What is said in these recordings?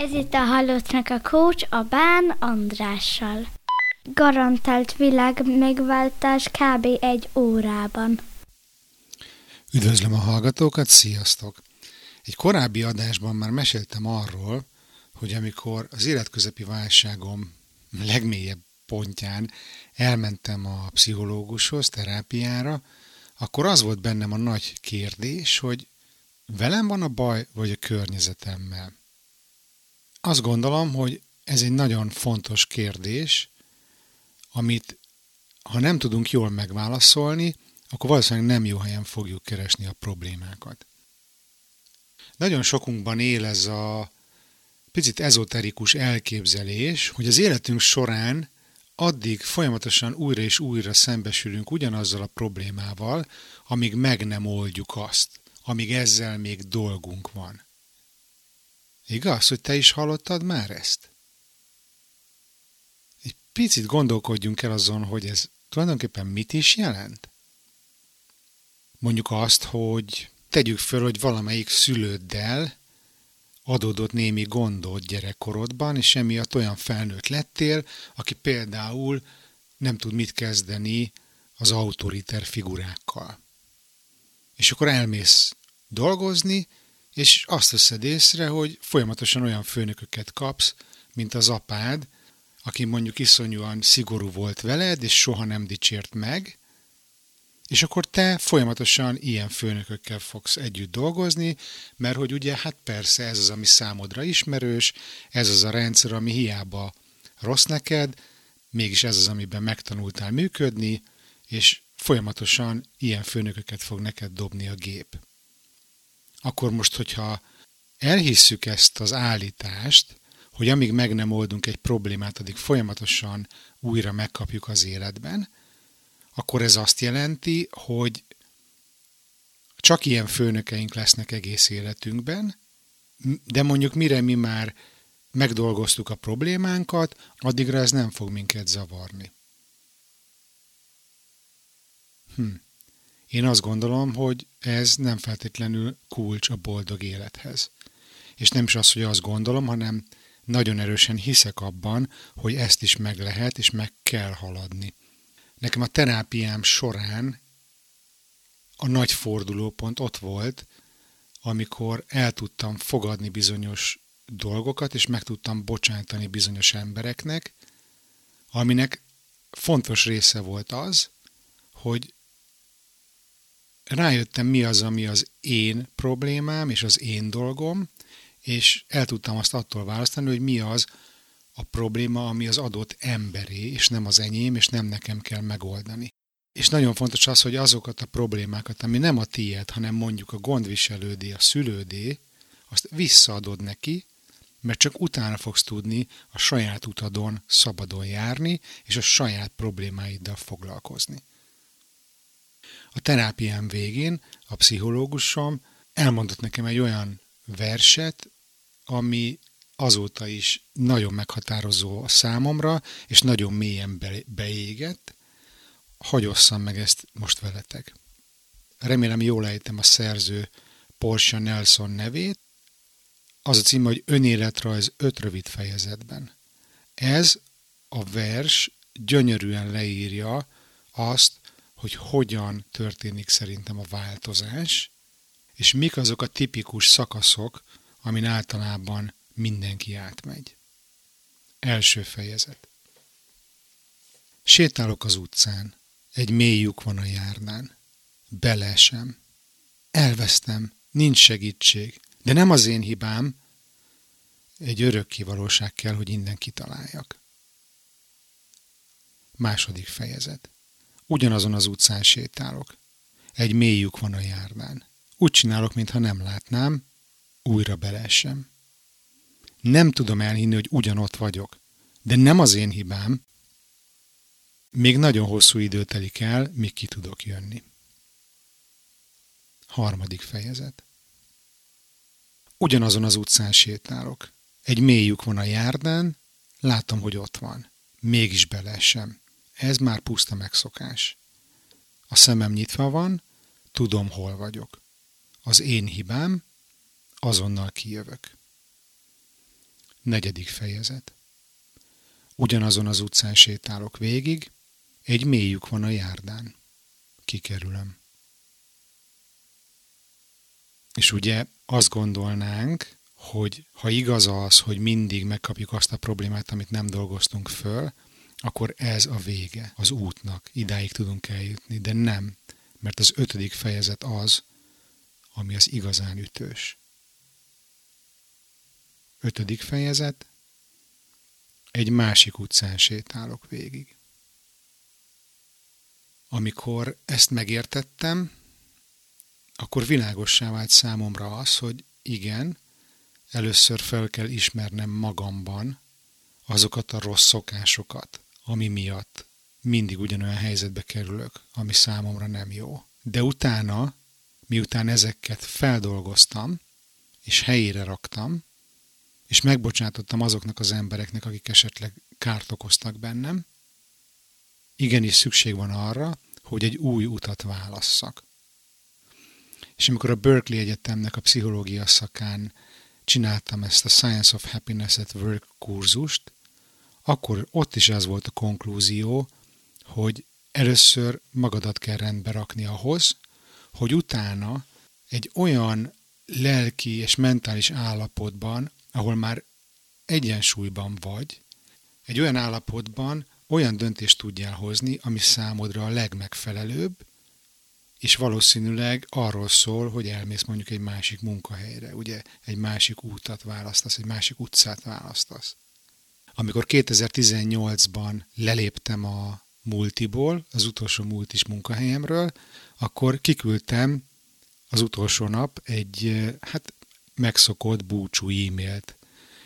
Ez itt a Halottnak a coach a Bán Andrással. Garantált világ megváltás kb. egy órában. Üdvözlöm a hallgatókat, sziasztok! Egy korábbi adásban már meséltem arról, hogy amikor az életközepi válságom legmélyebb pontján elmentem a pszichológushoz, terápiára, akkor az volt bennem a nagy kérdés, hogy velem van a baj, vagy a környezetemmel. Azt gondolom, hogy ez egy nagyon fontos kérdés, amit ha nem tudunk jól megválaszolni, akkor valószínűleg nem jó helyen fogjuk keresni a problémákat. Nagyon sokunkban él ez a picit ezoterikus elképzelés, hogy az életünk során addig folyamatosan újra és újra szembesülünk ugyanazzal a problémával, amíg meg nem oldjuk azt, amíg ezzel még dolgunk van. Igaz, hogy te is hallottad már ezt? Egy picit gondolkodjunk el azon, hogy ez tulajdonképpen mit is jelent. Mondjuk azt, hogy tegyük föl, hogy valamelyik szülőddel adódott némi gondot gyerekkorodban, és emiatt olyan felnőtt lettél, aki például nem tud mit kezdeni az autoriter figurákkal. És akkor elmész dolgozni, és azt veszed észre, hogy folyamatosan olyan főnököket kapsz, mint az apád, aki mondjuk iszonyúan szigorú volt veled, és soha nem dicsért meg, és akkor te folyamatosan ilyen főnökökkel fogsz együtt dolgozni, mert hogy ugye hát persze ez az, ami számodra ismerős, ez az a rendszer, ami hiába rossz neked, mégis ez az, amiben megtanultál működni, és folyamatosan ilyen főnököket fog neked dobni a gép. Akkor most, hogyha elhisszük ezt az állítást, hogy amíg meg nem oldunk egy problémát, addig folyamatosan újra megkapjuk az életben, akkor ez azt jelenti, hogy csak ilyen főnökeink lesznek egész életünkben, de mondjuk mire mi már megdolgoztuk a problémánkat, addigra ez nem fog minket zavarni. Hm. Én azt gondolom, hogy ez nem feltétlenül kulcs a boldog élethez. És nem is az, hogy azt gondolom, hanem nagyon erősen hiszek abban, hogy ezt is meg lehet, és meg kell haladni. Nekem a terápiám során a nagy fordulópont ott volt, amikor el tudtam fogadni bizonyos dolgokat, és meg tudtam bocsátani bizonyos embereknek, aminek fontos része volt az, hogy rájöttem mi az, ami az én problémám és az én dolgom, és el tudtam azt attól választani, hogy mi az a probléma, ami az adott emberé, és nem az enyém, és nem nekem kell megoldani. És nagyon fontos az, hogy azokat a problémákat, ami nem a tiéd, hanem mondjuk a gondviselődé, a szülődé, azt visszaadod neki, mert csak utána fogsz tudni a saját utadon szabadon járni, és a saját problémáiddal foglalkozni. A terápiám végén a pszichológusom elmondott nekem egy olyan verset, ami azóta is nagyon meghatározó a számomra, és nagyon mélyen beégett. Hagyosszam meg ezt most veletek. Remélem jól ejtem a szerző Porsche Nelson nevét. Az a cím, hogy Önéletrajz öt rövid fejezetben. Ez a vers gyönyörűen leírja azt, hogy hogyan történik szerintem a változás, és mik azok a tipikus szakaszok, amin általában mindenki átmegy. Első fejezet. Sétálok az utcán, egy mély lyuk van a járnán. Belesem. Elvesztem, nincs segítség, de nem az én hibám, egy örök kivalóság kell, hogy innen kitaláljak. Második fejezet. Ugyanazon az utcán sétálok. Egy mély lyuk van a járdán. Úgy csinálok, mintha nem látnám, újra belesem. Nem tudom elhinni, hogy ugyanott vagyok. De nem az én hibám. Még nagyon hosszú idő telik el, míg ki tudok jönni. Harmadik fejezet. Ugyanazon az utcán sétálok. Egy mély lyuk van a járdán, látom, hogy ott van. Mégis belesem. Ez már puszta megszokás. A szemem nyitva van, tudom, hol vagyok. Az én hibám, azonnal kijövök. Negyedik fejezet. Ugyanazon az utcán sétálok végig, egy mélyük van a járdán. Kikerülöm. És ugye azt gondolnánk, hogy ha igaz az, hogy mindig megkapjuk azt a problémát, amit nem dolgoztunk föl, akkor ez a vége az útnak, idáig tudunk eljutni, de nem, mert az ötödik fejezet az, ami az igazán ütős. Ötödik fejezet, egy másik utcán sétálok végig. Amikor ezt megértettem, akkor világossá vált számomra az, hogy igen, először fel kell ismernem magamban azokat a rossz szokásokat, ami miatt mindig ugyanolyan helyzetbe kerülök, ami számomra nem jó. De utána, miután ezeket feldolgoztam, és helyére raktam, és megbocsátottam azoknak az embereknek, akik esetleg kárt okoztak bennem, igenis szükség van arra, hogy egy új utat válasszak. És amikor a Berkeley Egyetemnek a pszichológia szakán csináltam ezt a Science of Happiness at Work kurzust, akkor ott is az volt a konklúzió, hogy először magadat kell rendbe rakni ahhoz, hogy utána egy olyan lelki és mentális állapotban, ahol már egyensúlyban vagy, egy olyan állapotban olyan döntést tudjál hozni, ami számodra a legmegfelelőbb, és valószínűleg arról szól, hogy elmész mondjuk egy másik munkahelyre, ugye egy másik útat választasz, egy másik utcát választasz. Amikor 2018-ban leléptem a multiból, az utolsó multis munkahelyemről, akkor kiküldtem az utolsó nap egy hát megszokott búcsú e-mailt.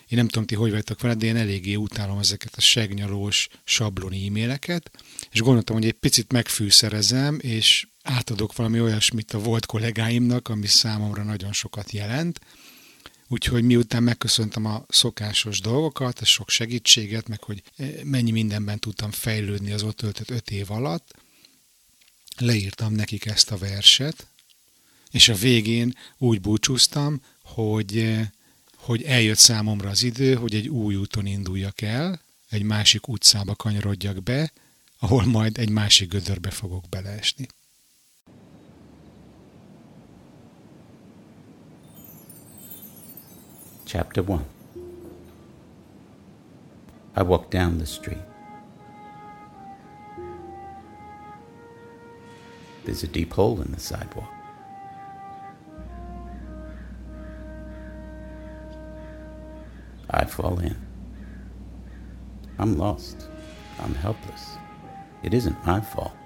Én nem tudom, ti hogy vagytok vele, de én eléggé utálom ezeket a segnyalós sabloni e-maileket, és gondoltam, hogy egy picit megfűszerezem, és átadok valami olyasmit a volt kollégáimnak, ami számomra nagyon sokat jelent. Úgyhogy miután megköszöntem a szokásos dolgokat, a sok segítséget, meg hogy eh, mennyi mindenben tudtam fejlődni az ott töltött öt év alatt, leírtam nekik ezt a verset, és a végén úgy búcsúztam, hogy, eh, hogy eljött számomra az idő, hogy egy új úton induljak el, egy másik utcába kanyarodjak be, ahol majd egy másik gödörbe fogok beleesni. Chapter 1 I walk down the street. There's a deep hole in the sidewalk. I fall in. I'm lost. I'm helpless. It isn't my fault.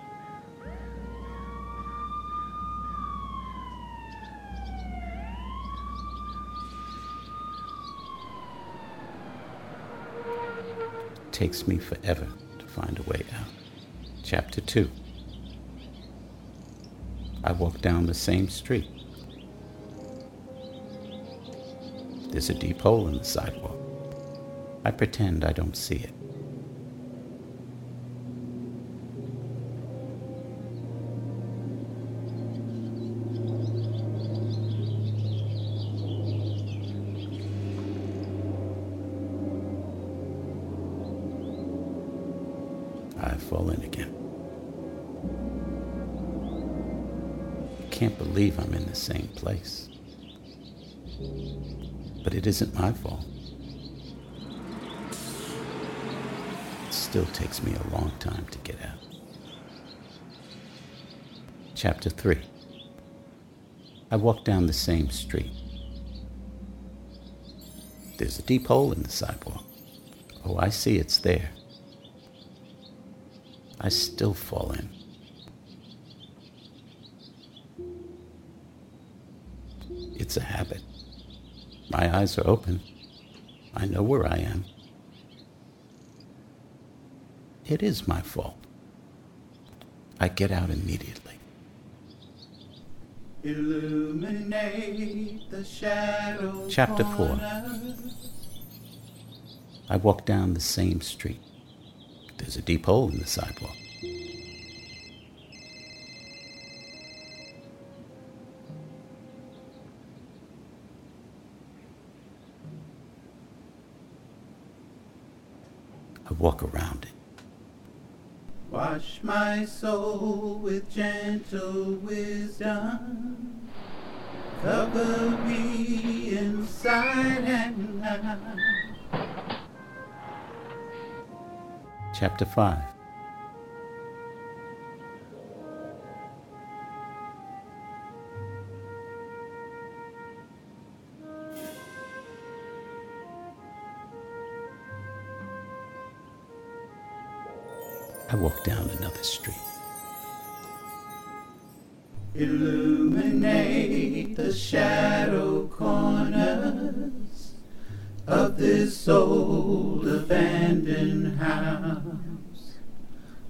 Takes me forever to find a way out. Chapter 2 I walk down the same street. There's a deep hole in the sidewalk. I pretend I don't see it. Believe I'm in the same place. But it isn't my fault. It still takes me a long time to get out. Chapter 3 I walk down the same street. There's a deep hole in the sidewalk. Oh, I see it's there. I still fall in. It's a habit. My eyes are open. I know where I am. It is my fault. I get out immediately. Illuminate the shadow. Chapter 4 I walk down the same street. There's a deep hole in the sidewalk. Walk around it. Wash my soul with gentle wisdom. Cover me inside and out. Chapter 5 I walk down another street. Illuminate the shadow corners of this old abandoned house.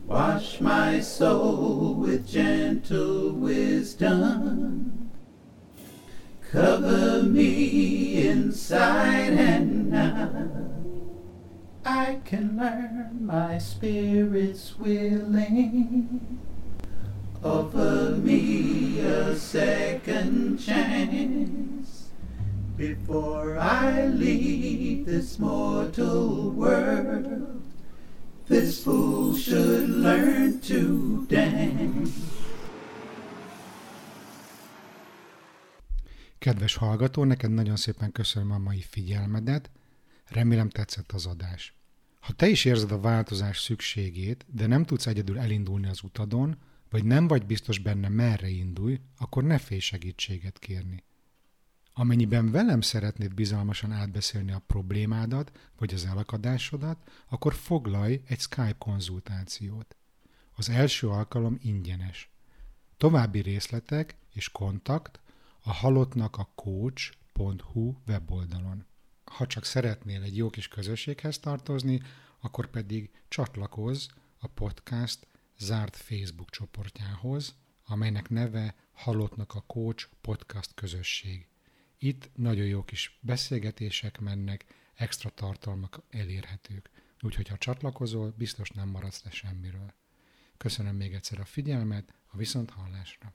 Wash my soul with gentle wisdom. Cover me inside My spirit's willing. Offer me a second chance before I leave this mortal world. This fool should learn to dance. Kedves hallgató, neked nagyon szépen köszönöm a mai figyelmedet, remélem tetszett az adás. Ha te is érzed a változás szükségét, de nem tudsz egyedül elindulni az utadon, vagy nem vagy biztos benne merre indulj, akkor ne félj segítséget kérni. Amennyiben velem szeretnéd bizalmasan átbeszélni a problémádat, vagy az elakadásodat, akkor foglalj egy Skype konzultációt. Az első alkalom ingyenes. További részletek és kontakt a halottnak a coach.hu weboldalon. Ha csak szeretnél egy jó kis közösséghez tartozni, akkor pedig csatlakozz a podcast zárt Facebook csoportjához, amelynek neve Halottnak a Coach Podcast Közösség. Itt nagyon jó kis beszélgetések mennek, extra tartalmak elérhetők. Úgyhogy ha csatlakozol, biztos nem maradsz le semmiről. Köszönöm még egyszer a figyelmet, a viszont hallásra.